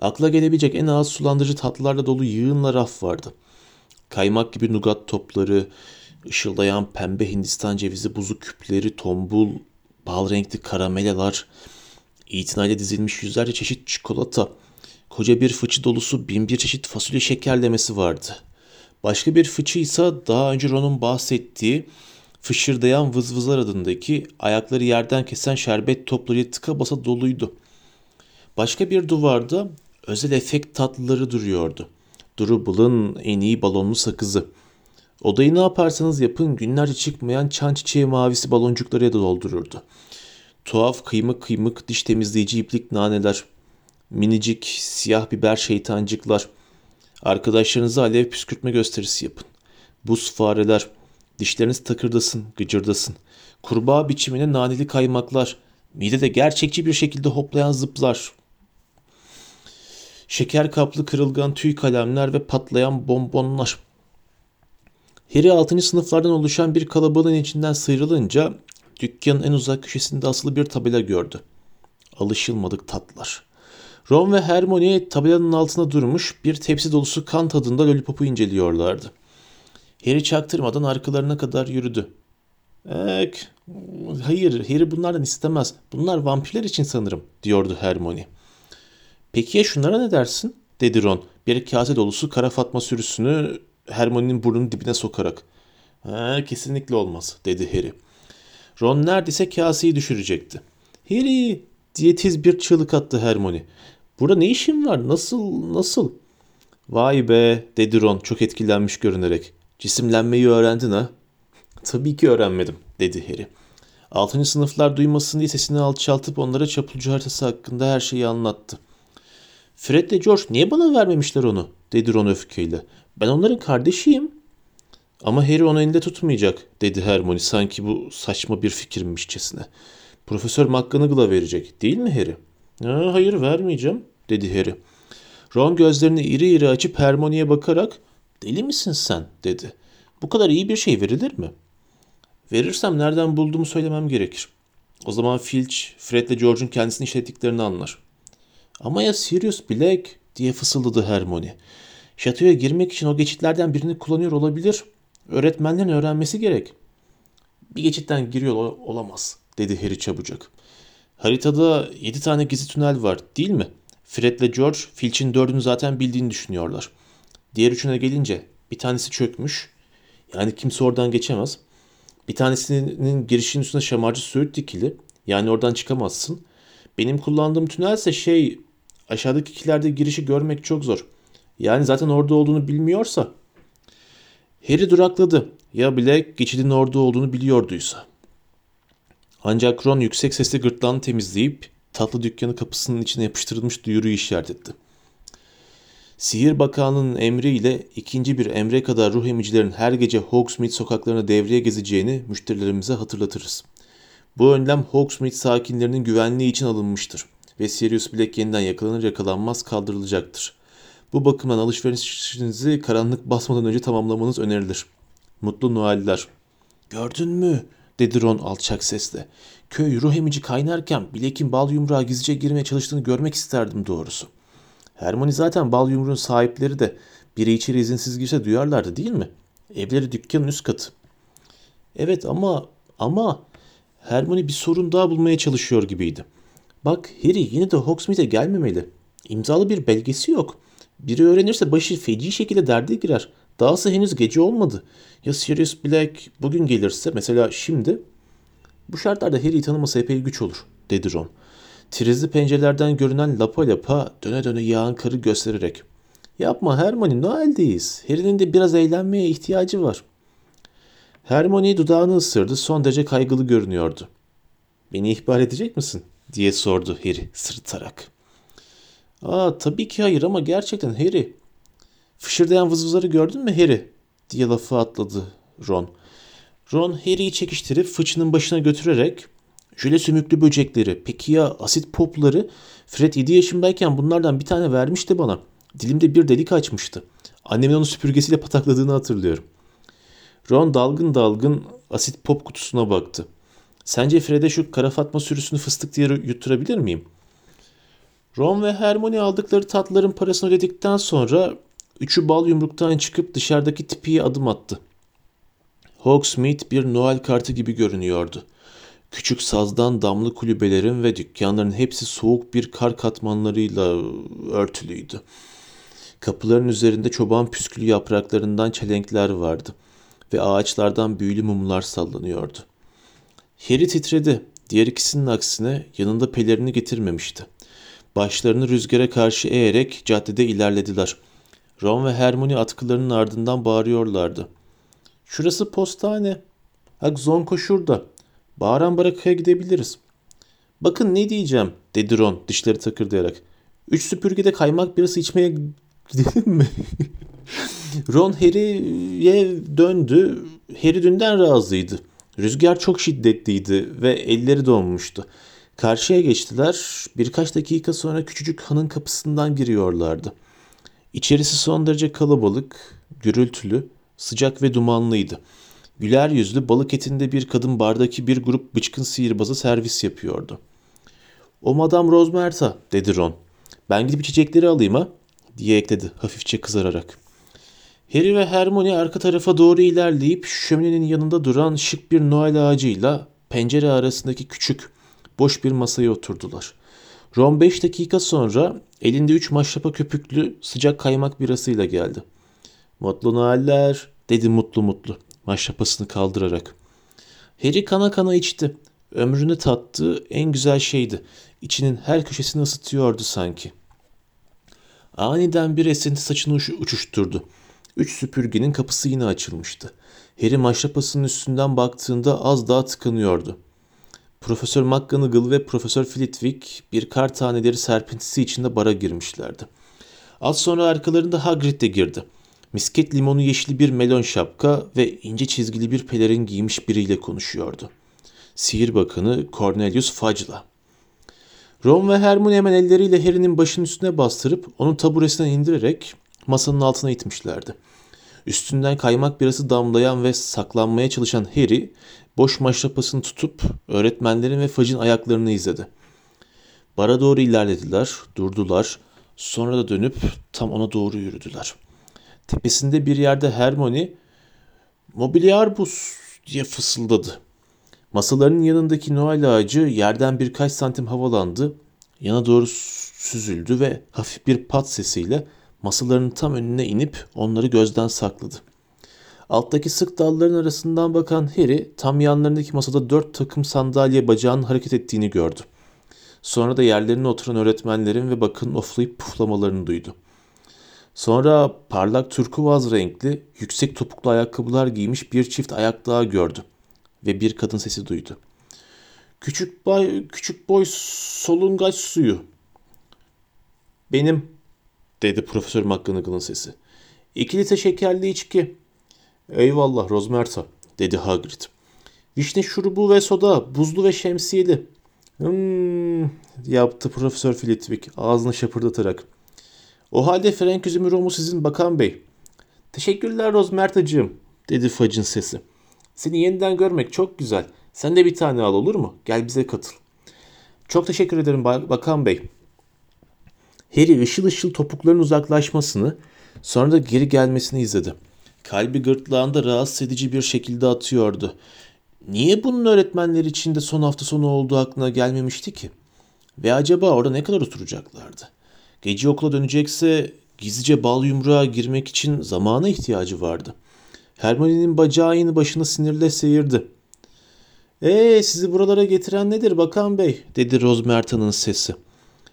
Akla gelebilecek en ağız sulandırıcı tatlılarla dolu yığınla raf vardı. Kaymak gibi nugat topları, ışıldayan pembe Hindistan cevizi buzu küpleri, tombul, bal renkli karamelalar, itinayla dizilmiş yüzlerce çeşit çikolata, koca bir fıçı dolusu bin bir çeşit fasulye şekerlemesi vardı. Başka bir fıçı ise daha önce Ron'un bahsettiği fışırdayan vızvızlar adındaki ayakları yerden kesen şerbet topları tıka basa doluydu. Başka bir duvarda özel efekt tatlıları duruyordu. Duruble'ın en iyi balonlu sakızı. Odayı ne yaparsanız yapın günlerce çıkmayan çan çiçeği mavisi baloncukları da doldururdu. Tuhaf kıymık kıymık diş temizleyici iplik naneler, minicik siyah biber şeytancıklar. Arkadaşlarınıza alev püskürtme gösterisi yapın. Buz fareler, dişleriniz takırdasın, gıcırdasın. Kurbağa biçimine naneli kaymaklar, midede gerçekçi bir şekilde hoplayan zıplar. Şeker kaplı kırılgan tüy kalemler ve patlayan bonbonlar. Harry 6. sınıflardan oluşan bir kalabalığın içinden sıyrılınca dükkanın en uzak köşesinde asılı bir tabela gördü. Alışılmadık tatlar. Ron ve Hermione tabelanın altında durmuş bir tepsi dolusu kan tadında lollipopu inceliyorlardı. Harry çaktırmadan arkalarına kadar yürüdü. Ek, hayır Harry bunlardan istemez. Bunlar vampirler için sanırım diyordu Hermione. Peki ya şunlara ne dersin? dedi Ron bir kase dolusu kara fatma sürüsünü Hermione'nin burnunun dibine sokarak. Ha, kesinlikle olmaz dedi Harry. Ron neredeyse kaseyi düşürecekti. Harry diye tiz bir çığlık attı Hermione. Burada ne işin var? Nasıl? Nasıl? Vay be dedi Ron çok etkilenmiş görünerek. Cisimlenmeyi öğrendin ha? Tabii ki öğrenmedim dedi Harry. Altıncı sınıflar duymasın diye sesini alçaltıp onlara çapulcu haritası hakkında her şeyi anlattı. Fred ile George niye bana vermemişler onu? dedi Ron öfkeyle. Ben onların kardeşiyim. Ama Harry onu elinde tutmayacak dedi Hermione sanki bu saçma bir fikirmişçesine. Profesör McGonagall'a verecek değil mi Harry? Ha, hayır vermeyeceğim dedi Harry. Ron gözlerini iri iri açıp Hermione'ye bakarak deli misin sen dedi. Bu kadar iyi bir şey verilir mi? Verirsem nereden bulduğumu söylemem gerekir. O zaman Filch, Fred ile George'un kendisini işlettiklerini anlar. Ama ya Sirius Black diye fısıldadı Hermione. Şatoya girmek için o geçitlerden birini kullanıyor olabilir. Öğretmenlerin öğrenmesi gerek. Bir geçitten giriyor olamaz dedi Harry çabucak. Haritada yedi tane gizli tünel var değil mi? Fred ile George Filch'in dördünü zaten bildiğini düşünüyorlar. Diğer üçüne gelince bir tanesi çökmüş. Yani kimse oradan geçemez. Bir tanesinin girişinin üstüne şamarcı söğüt dikili. Yani oradan çıkamazsın. Benim kullandığım tünel ise şey aşağıdaki ikilerde girişi görmek çok zor. Yani zaten orada olduğunu bilmiyorsa. Harry durakladı. Ya Black geçidin orada olduğunu biliyorduysa. Ancak Ron yüksek sesle gırtlağını temizleyip tatlı dükkanı kapısının içine yapıştırılmış duyuruyu işaret etti. Sihir Bakanı'nın emriyle ikinci bir emre kadar ruh emicilerin her gece Hogsmeade sokaklarına devreye gezeceğini müşterilerimize hatırlatırız. Bu önlem Hogsmeade sakinlerinin güvenliği için alınmıştır ve Sirius Black yeniden yakalanır yakalanmaz kaldırılacaktır. Bu bakımdan alışverişinizi karanlık basmadan önce tamamlamanız önerilir. Mutlu Noeller. Gördün mü? dedi Ron alçak sesle. Köy ruh emici kaynarken Blake'in bal yumruğa gizlice girmeye çalıştığını görmek isterdim doğrusu. Hermione zaten bal yumruğun sahipleri de biri içeri izinsiz girse duyarlardı değil mi? Evleri dükkanın üst katı. Evet ama ama Hermione bir sorun daha bulmaya çalışıyor gibiydi. Bak Harry yine de Hogsmeade'e gelmemeli. İmzalı bir belgesi yok. Biri öğrenirse başı feci şekilde derde girer. Dahası henüz gece olmadı. Ya Sirius Black bugün gelirse mesela şimdi? Bu şartlarda Harry'i tanıması epey güç olur dedi Ron. Trizli pencerelerden görünen lapa lapa döne döne yağan karı göstererek. Yapma Hermione Noel'deyiz. Harry'nin de biraz eğlenmeye ihtiyacı var. Hermione dudağını ısırdı son derece kaygılı görünüyordu. Beni ihbar edecek misin? Diye sordu Harry sırıtarak. Aa tabii ki hayır ama gerçekten Harry. Fışırdayan vızvızları gördün mü Harry? diye lafı atladı Ron. Ron Harry'i çekiştirip fıçının başına götürerek jöle sümüklü böcekleri, peki ya asit popları? Fred 7 yaşımdayken bunlardan bir tane vermişti bana. Dilimde bir delik açmıştı. Annemin onu süpürgesiyle patakladığını hatırlıyorum. Ron dalgın dalgın asit pop kutusuna baktı. Sence Fred'e şu kara fatma sürüsünü fıstık diye yutturabilir miyim? Ron ve Hermione aldıkları tatlıların parasını ödedikten sonra üçü bal yumruktan çıkıp dışarıdaki tipiye adım attı. Hogsmeade bir Noel kartı gibi görünüyordu. Küçük sazdan damlı kulübelerin ve dükkanların hepsi soğuk bir kar katmanlarıyla örtülüydü. Kapıların üzerinde çoban püskülü yapraklarından çelenkler vardı ve ağaçlardan büyülü mumlar sallanıyordu. Harry titredi. Diğer ikisinin aksine yanında pelerini getirmemişti. Başlarını rüzgara karşı eğerek caddede ilerlediler. Ron ve Hermione atkılarının ardından bağırıyorlardı. Şurası postane. Bak Zonko şurada. Bağıran barakaya gidebiliriz. Bakın ne diyeceğim dedi Ron dişleri takırdayarak. Üç süpürgede kaymak birası içmeye gidelim mi? Ron Harry'ye döndü. Harry dünden razıydı. Rüzgar çok şiddetliydi ve elleri donmuştu. Karşıya geçtiler. Birkaç dakika sonra küçücük hanın kapısından giriyorlardı. İçerisi son derece kalabalık, gürültülü, sıcak ve dumanlıydı. Güler yüzlü balık etinde bir kadın bardaki bir grup bıçkın sihirbazı servis yapıyordu. O Madame Rosmerta dedi Ron. Ben gidip içecekleri alayım ha diye ekledi hafifçe kızararak. Harry ve Hermione arka tarafa doğru ilerleyip şöminenin yanında duran şık bir Noel ağacıyla pencere arasındaki küçük, boş bir masaya oturdular. Ron 5 dakika sonra elinde 3 maşrapa köpüklü sıcak kaymak birasıyla geldi. Mutlu Noeller dedi mutlu mutlu maşrapasını kaldırarak. Harry kana kana içti. Ömrünü tattığı en güzel şeydi. İçinin her köşesini ısıtıyordu sanki. Aniden bir esinti saçını uç- uçuşturdu. Üç süpürgenin kapısı yine açılmıştı. Harry maşrapasının üstünden baktığında az daha tıkanıyordu. Profesör McGonagall ve Profesör Flitwick bir kar taneleri serpintisi içinde bara girmişlerdi. Az sonra arkalarında Hagrid de girdi. Misket limonu yeşili bir melon şapka ve ince çizgili bir pelerin giymiş biriyle konuşuyordu. Sihir Bakanı Cornelius Fudge'la. Ron ve Hermione hemen elleriyle Harry'nin başının üstüne bastırıp onu taburesinden indirerek masanın altına itmişlerdi. Üstünden kaymak birası damlayan ve saklanmaya çalışan Harry, boş maşrapasını tutup öğretmenlerin ve Fudge'in ayaklarını izledi. Bara doğru ilerlediler, durdular, sonra da dönüp tam ona doğru yürüdüler. Tepesinde bir yerde Hermione, mobilyarbus diye fısıldadı. Masalarının yanındaki Noel ağacı yerden birkaç santim havalandı, yana doğru süzüldü ve hafif bir pat sesiyle masalarının tam önüne inip onları gözden sakladı. Alttaki sık dalların arasından bakan Harry tam yanlarındaki masada dört takım sandalye bacağının hareket ettiğini gördü. Sonra da yerlerine oturan öğretmenlerin ve bakın oflayıp puflamalarını duydu. Sonra parlak turkuaz renkli, yüksek topuklu ayakkabılar giymiş bir çift ayak daha gördü ve bir kadın sesi duydu. Küçük boy, küçük boy solungaç suyu. Benim, dedi Profesör McGonagall'ın sesi. İki litre şekerli içki. Eyvallah Rozmerta, dedi Hagrid. Vişne şurubu ve soda, buzlu ve şemsiyeli. Hmm, yaptı Profesör Flitwick ağzını şapırdatarak. O halde Frank üzümü romu sizin bakan bey. Teşekkürler Rozmertacığım, dedi Fudge'ın sesi. Seni yeniden görmek çok güzel. Sen de bir tane al olur mu? Gel bize katıl. Çok teşekkür ederim bakan bey. Harry ışıl ışıl topukların uzaklaşmasını, sonra da geri gelmesini izledi. Kalbi gırtlağında rahatsız edici bir şekilde atıyordu. Niye bunun öğretmenleri içinde son hafta sonu olduğu aklına gelmemişti ki? Ve acaba orada ne kadar oturacaklardı? Gece okula dönecekse gizlice bal yumruğa girmek için zamana ihtiyacı vardı. Hermione'nin bacağı yine başını sinirle seyirdi. ''Ee sizi buralara getiren nedir bakan bey?'' dedi Rozmerta'nın sesi.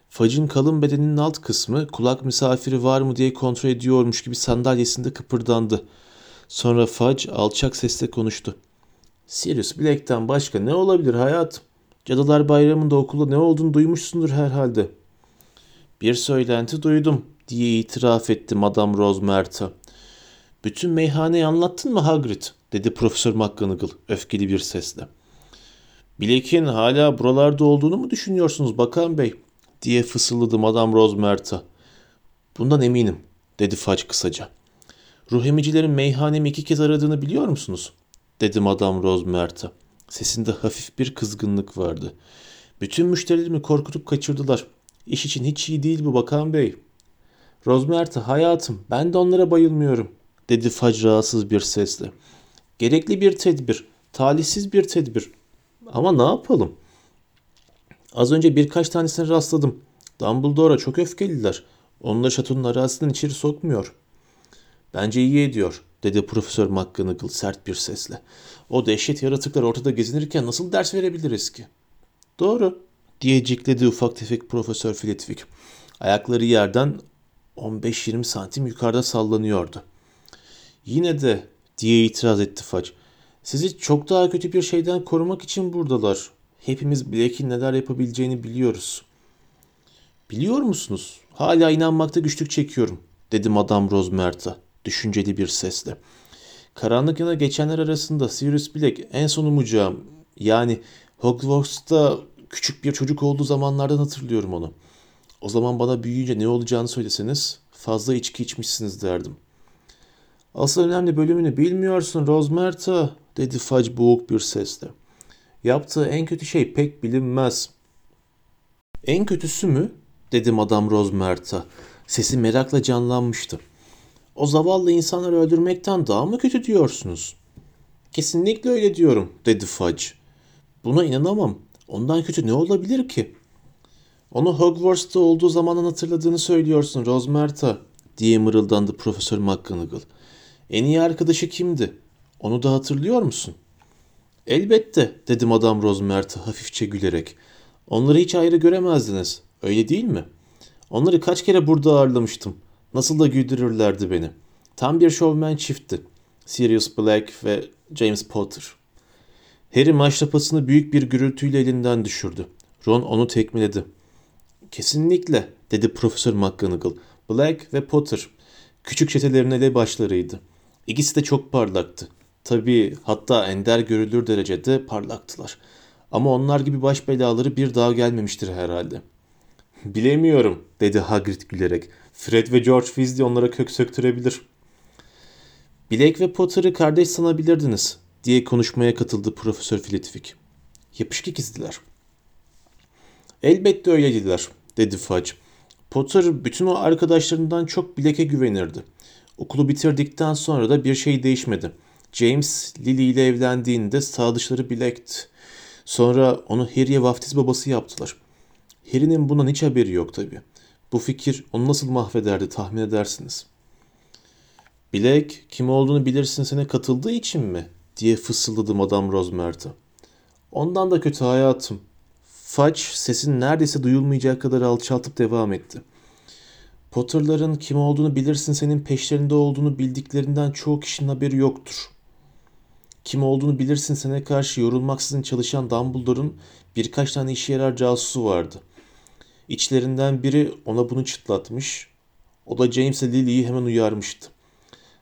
Facın kalın bedeninin alt kısmı kulak misafiri var mı diye kontrol ediyormuş gibi sandalyesinde kıpırdandı. Sonra Fudge alçak sesle konuştu. Sirius Black'ten başka ne olabilir hayatım? Cadılar Bayramı'nda okulda ne olduğunu duymuşsundur herhalde. Bir söylenti duydum diye itiraf etti Madame Rosmerta. Bütün meyhaneyi anlattın mı Hagrid? dedi Profesör McGonagall öfkeli bir sesle. Blake'in hala buralarda olduğunu mu düşünüyorsunuz bakan bey? Diye fısıldadı Madame Rosmerta. Bundan eminim dedi Fudge kısaca. Ruh emicilerin meyhanemi iki kez aradığını biliyor musunuz? dedi Madame Rosmerta. Sesinde hafif bir kızgınlık vardı. Bütün müşterilerimi korkutup kaçırdılar. İş için hiç iyi değil bu bakan bey. Rosmerta hayatım ben de onlara bayılmıyorum dedi Fudge rahatsız bir sesle. Gerekli bir tedbir, talihsiz bir tedbir. Ama ne yapalım? Az önce birkaç tanesine rastladım. Dumbledore'a çok öfkeliler. Onları şatonun arazisinden içeri sokmuyor. Bence iyi ediyor, dedi Profesör McGonagall sert bir sesle. O dehşet yaratıklar ortada gezinirken nasıl ders verebiliriz ki? Doğru, diye cikledi ufak tefek Profesör Flitwick. Ayakları yerden 15-20 santim yukarıda sallanıyordu. Yine de diye itiraz etti Fudge. Sizi çok daha kötü bir şeyden korumak için buradalar. Hepimiz Blake'in neler yapabileceğini biliyoruz. Biliyor musunuz? Hala inanmakta güçlük çekiyorum, dedi Madame Rosemert'a düşünceli bir sesle. Karanlık yana geçenler arasında Sirius Black en son umacağım. Yani Hogwarts'ta küçük bir çocuk olduğu zamanlardan hatırlıyorum onu. O zaman bana büyüyünce ne olacağını söyleseniz fazla içki içmişsiniz derdim. Asıl önemli bölümünü bilmiyorsun Rosemerta dedi Fudge boğuk bir sesle. Yaptığı en kötü şey pek bilinmez. En kötüsü mü? dedi Madame Rosemerta. Sesi merakla canlanmıştı. O zavallı insanları öldürmekten daha mı kötü diyorsunuz? Kesinlikle öyle diyorum, dedi Fudge. Buna inanamam. Ondan kötü ne olabilir ki? Onu Hogwarts'ta olduğu zamandan hatırladığını söylüyorsun Rosemerta, diye mırıldandı Profesör McGonagall. En iyi arkadaşı kimdi? Onu da hatırlıyor musun? Elbette, dedi Madame Rosemerta hafifçe gülerek. Onları hiç ayrı göremezdiniz, öyle değil mi? Onları kaç kere burada ağırlamıştım. Nasıl da güldürürlerdi beni. Tam bir şovmen çiftti. Sirius Black ve James Potter. Harry maşrapasını büyük bir gürültüyle elinden düşürdü. Ron onu tekmeledi. Kesinlikle, dedi Profesör McGonagall. Black ve Potter. Küçük çetelerin elebaşlarıydı. İkisi de çok parlaktı. Tabii hatta ender görülür derecede parlaktılar. Ama onlar gibi baş belaları bir daha gelmemiştir herhalde. Bilemiyorum, dedi Hagrid gülerek. Fred ve George Weasley onlara kök söktürebilir. Blake ve Potter'ı kardeş sanabilirdiniz, diye konuşmaya katıldı Profesör Flitwick. Yapışık ikizdiler. Elbette öyleydiler, dedi Fudge. Potter bütün o arkadaşlarından çok Blake'e güvenirdi. Okulu bitirdikten sonra da bir şey değişmedi. James Lily ile evlendiğinde sağdışları Blake'ti. Sonra onu Harry'e vaftiz babası yaptılar. Harry'nin bundan hiç haberi yok tabii. Bu fikir onu nasıl mahvederdi tahmin edersiniz. Black kim olduğunu bilirsin sene katıldığı için mi? diye fısıldadı Madame Rosemert'a. Ondan da kötü hayatım. Fudge sesin neredeyse duyulmayacak kadar alçaltıp devam etti. Potter'ların kim olduğunu bilirsin senin peşlerinde olduğunu bildiklerinden çoğu kişinin haberi yoktur. Kim olduğunu bilirsin sene karşı yorulmaksızın çalışan Dumbledore'un birkaç tane işe yarar casusu vardı. İçlerinden biri ona bunu çıtlatmış. O da James ile Lily'yi hemen uyarmıştı.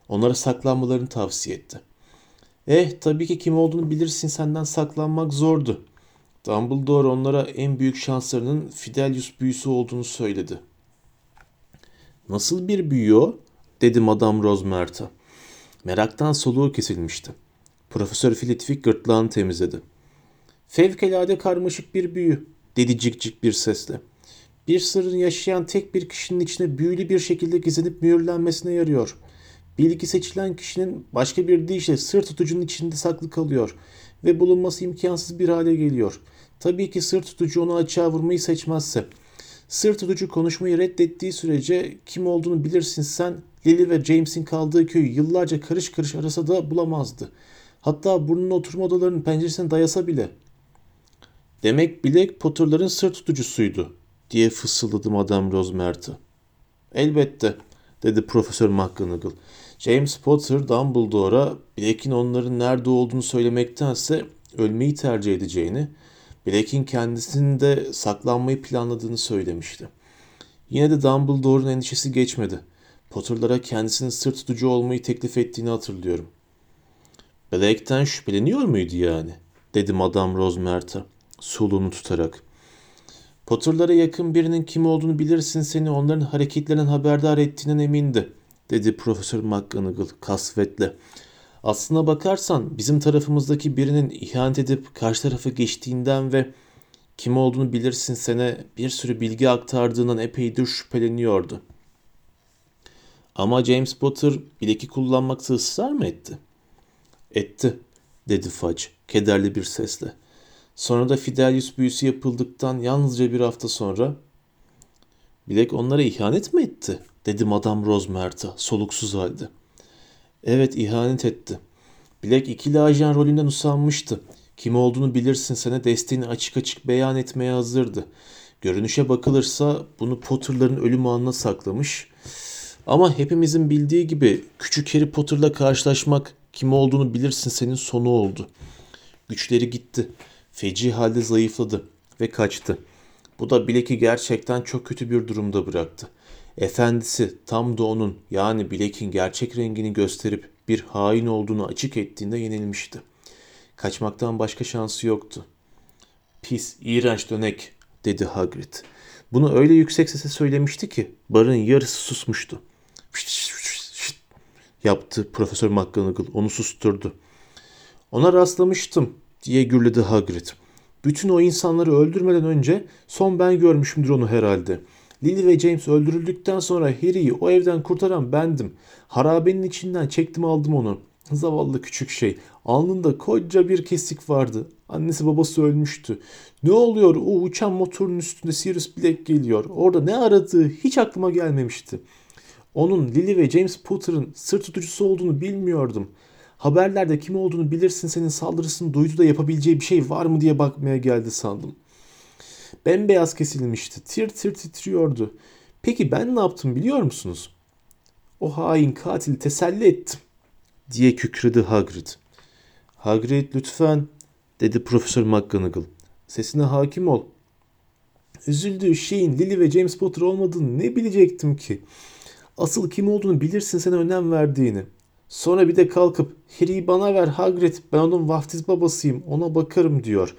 Onlara saklanmalarını tavsiye etti. Eh tabii ki kim olduğunu bilirsin senden saklanmak zordu. Dumbledore onlara en büyük şanslarının Fidelius büyüsü olduğunu söyledi. Nasıl bir büyü o? dedi Madame Rosemert'a. Meraktan soluğu kesilmişti. Profesör Flitwick gırtlağını temizledi. Fevkalade karmaşık bir büyü, dedi cik cik bir sesle. Bir sırrın yaşayan tek bir kişinin içine büyülü bir şekilde gizlenip mühürlenmesine yarıyor. Bilgi seçilen kişinin başka bir deyişle sır tutucunun içinde saklı kalıyor ve bulunması imkansız bir hale geliyor. Tabii ki sır tutucu onu açığa vurmayı seçmezse. Sır tutucu konuşmayı reddettiği sürece kim olduğunu bilirsin sen Lily ve James'in kaldığı köyü yıllarca karış karış arasa da bulamazdı. Hatta burnunun oturma odalarının penceresine dayasa bile. Demek Black Potter'ların sır tutucusuydu diye fısıldadı Madame Rosemert'ı. Elbette dedi Profesör McGonagall. James Potter Dumbledore'a Blake'in onların nerede olduğunu söylemektense ölmeyi tercih edeceğini, Blake'in kendisinin de saklanmayı planladığını söylemişti. Yine de Dumbledore'un endişesi geçmedi. Potter'lara kendisinin sır tutucu olmayı teklif ettiğini hatırlıyorum. Blake'ten şüpheleniyor muydu yani? dedi Madame Rosemert'a soluğunu tutarak. Potter'lara yakın birinin kim olduğunu bilirsin seni onların hareketlerinden haberdar ettiğinden emindi, dedi Profesör McGonagall kasvetle. Aslına bakarsan bizim tarafımızdaki birinin ihanet edip karşı tarafa geçtiğinden ve kim olduğunu bilirsin sene bir sürü bilgi aktardığından epeydir şüpheleniyordu. Ama James Potter bileki kullanmakta ısrar mı etti? Etti, dedi Fudge kederli bir sesle. Sonra da Fidelius büyüsü yapıldıktan yalnızca bir hafta sonra Bilek onlara ihanet mi etti? dedi Madame Rosemert'a soluksuz halde. Evet ihanet etti. Bilek ikili ajan rolünden usanmıştı. Kim olduğunu bilirsin sana desteğini açık açık beyan etmeye hazırdı. Görünüşe bakılırsa bunu Potter'ların ölüm anına saklamış. Ama hepimizin bildiği gibi küçük Harry Potter'la karşılaşmak kim olduğunu bilirsin senin sonu oldu. Güçleri gitti. Feci halde zayıfladı ve kaçtı. Bu da Blake'i gerçekten çok kötü bir durumda bıraktı. Efendisi tam da onun yani Blake'in gerçek rengini gösterip bir hain olduğunu açık ettiğinde yenilmişti. Kaçmaktan başka şansı yoktu. Pis, iğrenç dönek dedi Hagrid. Bunu öyle yüksek sesle söylemişti ki barın yarısı susmuştu. Yaptı Profesör McGonagall onu susturdu. Ona rastlamıştım diye gürledi Hagrid. Bütün o insanları öldürmeden önce son ben görmüşümdür onu herhalde. Lily ve James öldürüldükten sonra Harry'i o evden kurtaran bendim. Harabenin içinden çektim aldım onu. Zavallı küçük şey. Alnında koca bir kesik vardı. Annesi babası ölmüştü. Ne oluyor o uçan motorun üstünde Sirius Black geliyor. Orada ne aradığı hiç aklıma gelmemişti. Onun Lily ve James Potter'ın sır tutucusu olduğunu bilmiyordum. Haberlerde kim olduğunu bilirsin senin saldırısını duydu da yapabileceği bir şey var mı diye bakmaya geldi sandım. Bembeyaz kesilmişti. Tir tir titriyordu. Peki ben ne yaptım biliyor musunuz? O hain katili teselli ettim diye kükredi Hagrid. Hagrid lütfen dedi Profesör McGonagall. Sesine hakim ol. Üzüldüğü şeyin Lily ve James Potter olmadığını ne bilecektim ki? Asıl kim olduğunu bilirsin sana önem verdiğini. Sonra bir de kalkıp Harry'i bana ver Hagrid ben onun vaftiz babasıyım ona bakarım diyor.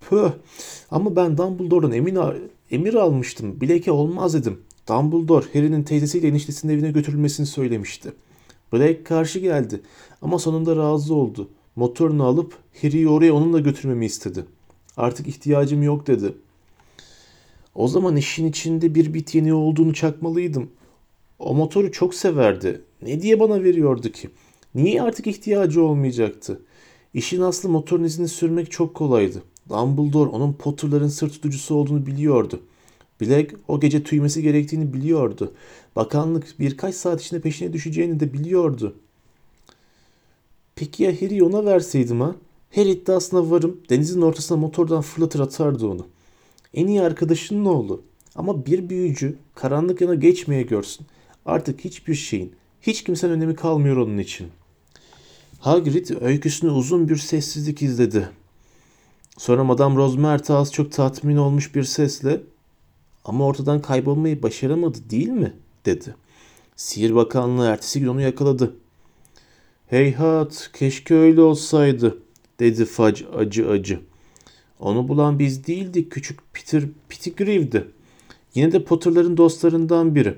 Pöh ama ben Dumbledore'dan emin, emir almıştım. Blake'e olmaz dedim. Dumbledore Harry'nin teyzesiyle eniştesinin evine götürülmesini söylemişti. Blake karşı geldi ama sonunda razı oldu. Motorunu alıp Harry'i oraya onunla götürmemi istedi. Artık ihtiyacım yok dedi. O zaman işin içinde bir bit yeni olduğunu çakmalıydım. O motoru çok severdi. Ne diye bana veriyordu ki? Niye artık ihtiyacı olmayacaktı? İşin aslı motorun izini sürmek çok kolaydı. Dumbledore onun Potter'ların sır tutucusu olduğunu biliyordu. Black o gece tüymesi gerektiğini biliyordu. Bakanlık birkaç saat içinde peşine düşeceğini de biliyordu. Peki ya Harry'i ona verseydim ha? Her iddiasına varım denizin ortasına motordan fırlatır atardı onu. En iyi arkadaşının oğlu. Ama bir büyücü karanlık yana geçmeye görsün. Artık hiçbir şeyin, hiç kimsenin önemi kalmıyor onun için. Hagrid öyküsünü uzun bir sessizlik izledi. Sonra Madame Rosemert'e az çok tatmin olmuş bir sesle ama ortadan kaybolmayı başaramadı değil mi? dedi. Sihir Bakanlığı ertesi gün onu yakaladı. Heyhat keşke öyle olsaydı dedi Fudge acı acı. Onu bulan biz değildik küçük Peter Pettigrew'di. Yine de Potter'ların dostlarından biri.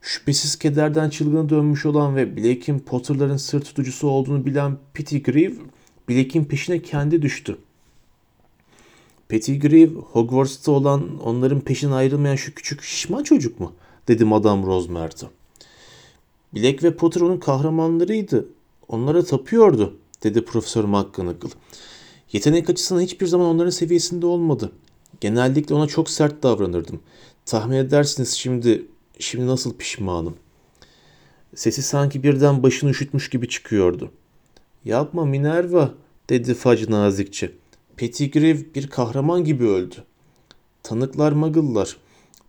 Şüphesiz kederden çılgına dönmüş olan ve Blake'in Potter'ların sır tutucusu olduğunu bilen Pettigrew, Blake'in peşine kendi düştü. Pettigrew, Hogwarts'ta olan onların peşinden ayrılmayan şu küçük şişman çocuk mu? dedi Madame Rosemert'e. Black ve Potter onun kahramanlarıydı. Onlara tapıyordu, dedi Profesör McGonagall. Yetenek açısından hiçbir zaman onların seviyesinde olmadı. Genellikle ona çok sert davranırdım. Tahmin edersiniz şimdi, şimdi nasıl pişmanım. Sesi sanki birden başını üşütmüş gibi çıkıyordu. Yapma Minerva, dedi Fudge nazikçe. Pettigrew bir kahraman gibi öldü. Tanıklar Muggle'lar.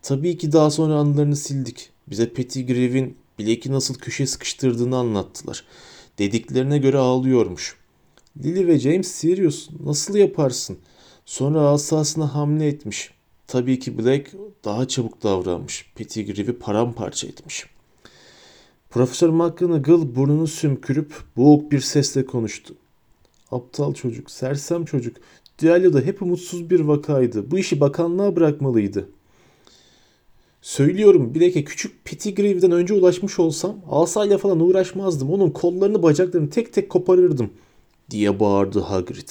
Tabii ki daha sonra anılarını sildik. Bize Pettigrew'in Blake'i nasıl köşeye sıkıştırdığını anlattılar. Dediklerine göre ağlıyormuş. Lily ve James Sirius nasıl yaparsın? Sonra asasına hamle etmiş. Tabii ki Black daha çabuk davranmış. Pettigrew'i paramparça etmiş. Profesör McGonagall burnunu sümkürüp boğuk bir sesle konuştu. Aptal çocuk, sersem çocuk. Düelloda hep umutsuz bir vakaydı. Bu işi bakanlığa bırakmalıydı. Söylüyorum bileke küçük Pettigrew'den önce ulaşmış olsam asayla falan uğraşmazdım. Onun kollarını bacaklarını tek tek koparırdım diye bağırdı Hagrid.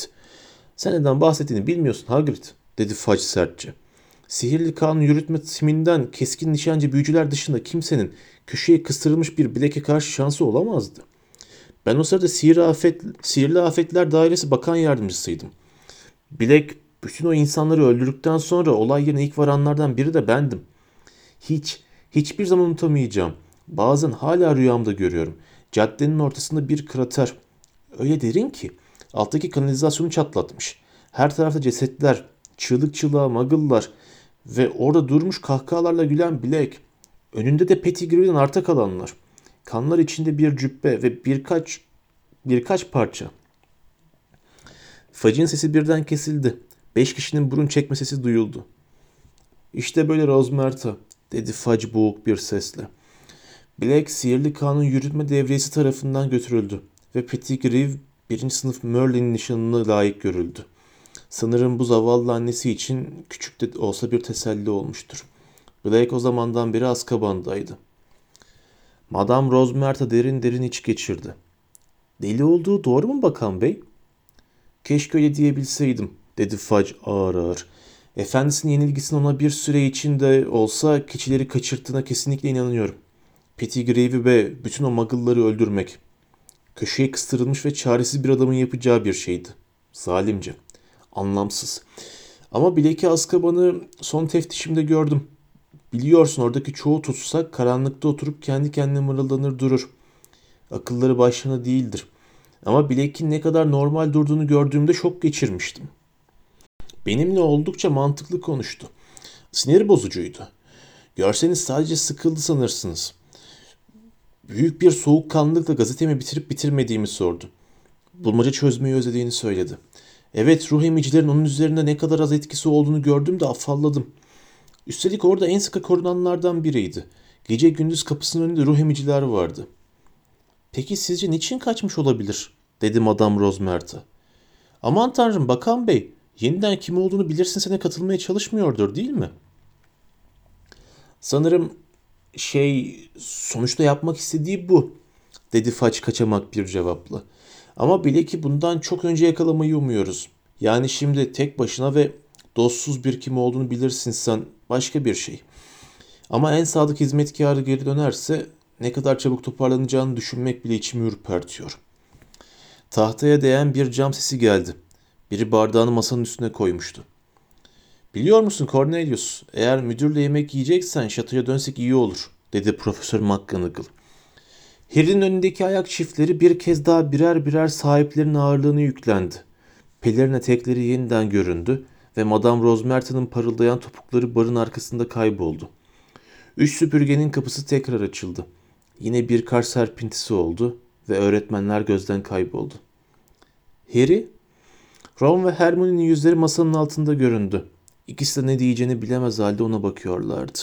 Sen neden bahsettiğini bilmiyorsun Hagrid dedi Fudge sertçe. Sihirli kanun yürütme timinden keskin nişancı büyücüler dışında kimsenin köşeye kıstırılmış bir bileke karşı şansı olamazdı. Ben o sırada sihir afet, sihirli afetler dairesi bakan yardımcısıydım. Bilek bütün o insanları öldürdükten sonra olay yerine ilk varanlardan biri de bendim. Hiç, hiçbir zaman unutamayacağım. Bazen hala rüyamda görüyorum. Caddenin ortasında bir krater. Öyle derin ki alttaki kanalizasyonu çatlatmış. Her tarafta cesetler, çığlık çığlığa muggle'lar ve orada durmuş kahkahalarla gülen Blake. Önünde de Pettigrew'den arta kalanlar. Kanlar içinde bir cübbe ve birkaç birkaç parça. Fudge'in sesi birden kesildi. Beş kişinin burun çekme sesi duyuldu. İşte böyle Rosmerta, dedi Fudge boğuk bir sesle. Blake sihirli kanun yürütme devriyesi tarafından götürüldü ve Pettigrew birinci sınıf Merlin'in nişanına layık görüldü. Sanırım bu zavallı annesi için küçük de olsa bir teselli olmuştur. Blake o zamandan beri Azkaban'daydı. Madame Rosmerta derin derin iç geçirdi. Deli olduğu doğru mu bakan bey? Keşke öyle diyebilseydim, dedi Fudge ağır ağır. Efendisinin yenilgisini ona bir süre içinde olsa keçileri kaçırttığına kesinlikle inanıyorum. Pettigrew'i ve bütün o muggle'ları öldürmek. Köşeye kıstırılmış ve çaresiz bir adamın yapacağı bir şeydi. Zalimce. Anlamsız. Ama Blake'i Azkaban'ı son teftişimde gördüm. Biliyorsun oradaki çoğu tutsak karanlıkta oturup kendi kendine mırıldanır durur. Akılları başlarına değildir. Ama Blake'in ne kadar normal durduğunu gördüğümde şok geçirmiştim. Benimle oldukça mantıklı konuştu. Sinir bozucuydu. Görseniz sadece sıkıldı sanırsınız. Büyük bir soğukkanlılıkla gazetemi bitirip bitirmediğimi sordu. Bulmaca çözmeyi özlediğini söyledi. Evet ruh emicilerin onun üzerinde ne kadar az etkisi olduğunu gördüm de afalladım. Üstelik orada en sıkı korunanlardan biriydi. Gece gündüz kapısının önünde ruh emiciler vardı. Peki sizce niçin kaçmış olabilir? dedi Madame Rosmerta. Aman tanrım bakan bey, yeniden kim olduğunu bilirsin sene katılmaya çalışmıyordur değil mi? Sanırım şey sonuçta yapmak istediği bu dedi Faç kaçamak bir cevapla. Ama bile ki bundan çok önce yakalamayı umuyoruz. Yani şimdi tek başına ve dostsuz bir kim olduğunu bilirsin sen başka bir şey. Ama en sadık hizmetkarı geri dönerse ne kadar çabuk toparlanacağını düşünmek bile içimi ürpertiyor. Tahtaya değen bir cam sesi geldi. Biri bardağını masanın üstüne koymuştu. Biliyor musun Cornelius, eğer müdürle yemek yiyeceksen şatoya dönsek iyi olur, dedi Profesör McGonagall. Harry'nin önündeki ayak çiftleri bir kez daha birer birer sahiplerinin ağırlığını yüklendi. Pelerin etekleri yeniden göründü ve Madame Rosmerta'nın parıldayan topukları barın arkasında kayboldu. Üç süpürgenin kapısı tekrar açıldı. Yine bir kar serpintisi oldu ve öğretmenler gözden kayboldu. Harry, Ron ve Hermione'nin yüzleri masanın altında göründü. İkisi de ne diyeceğini bilemez halde ona bakıyorlardı.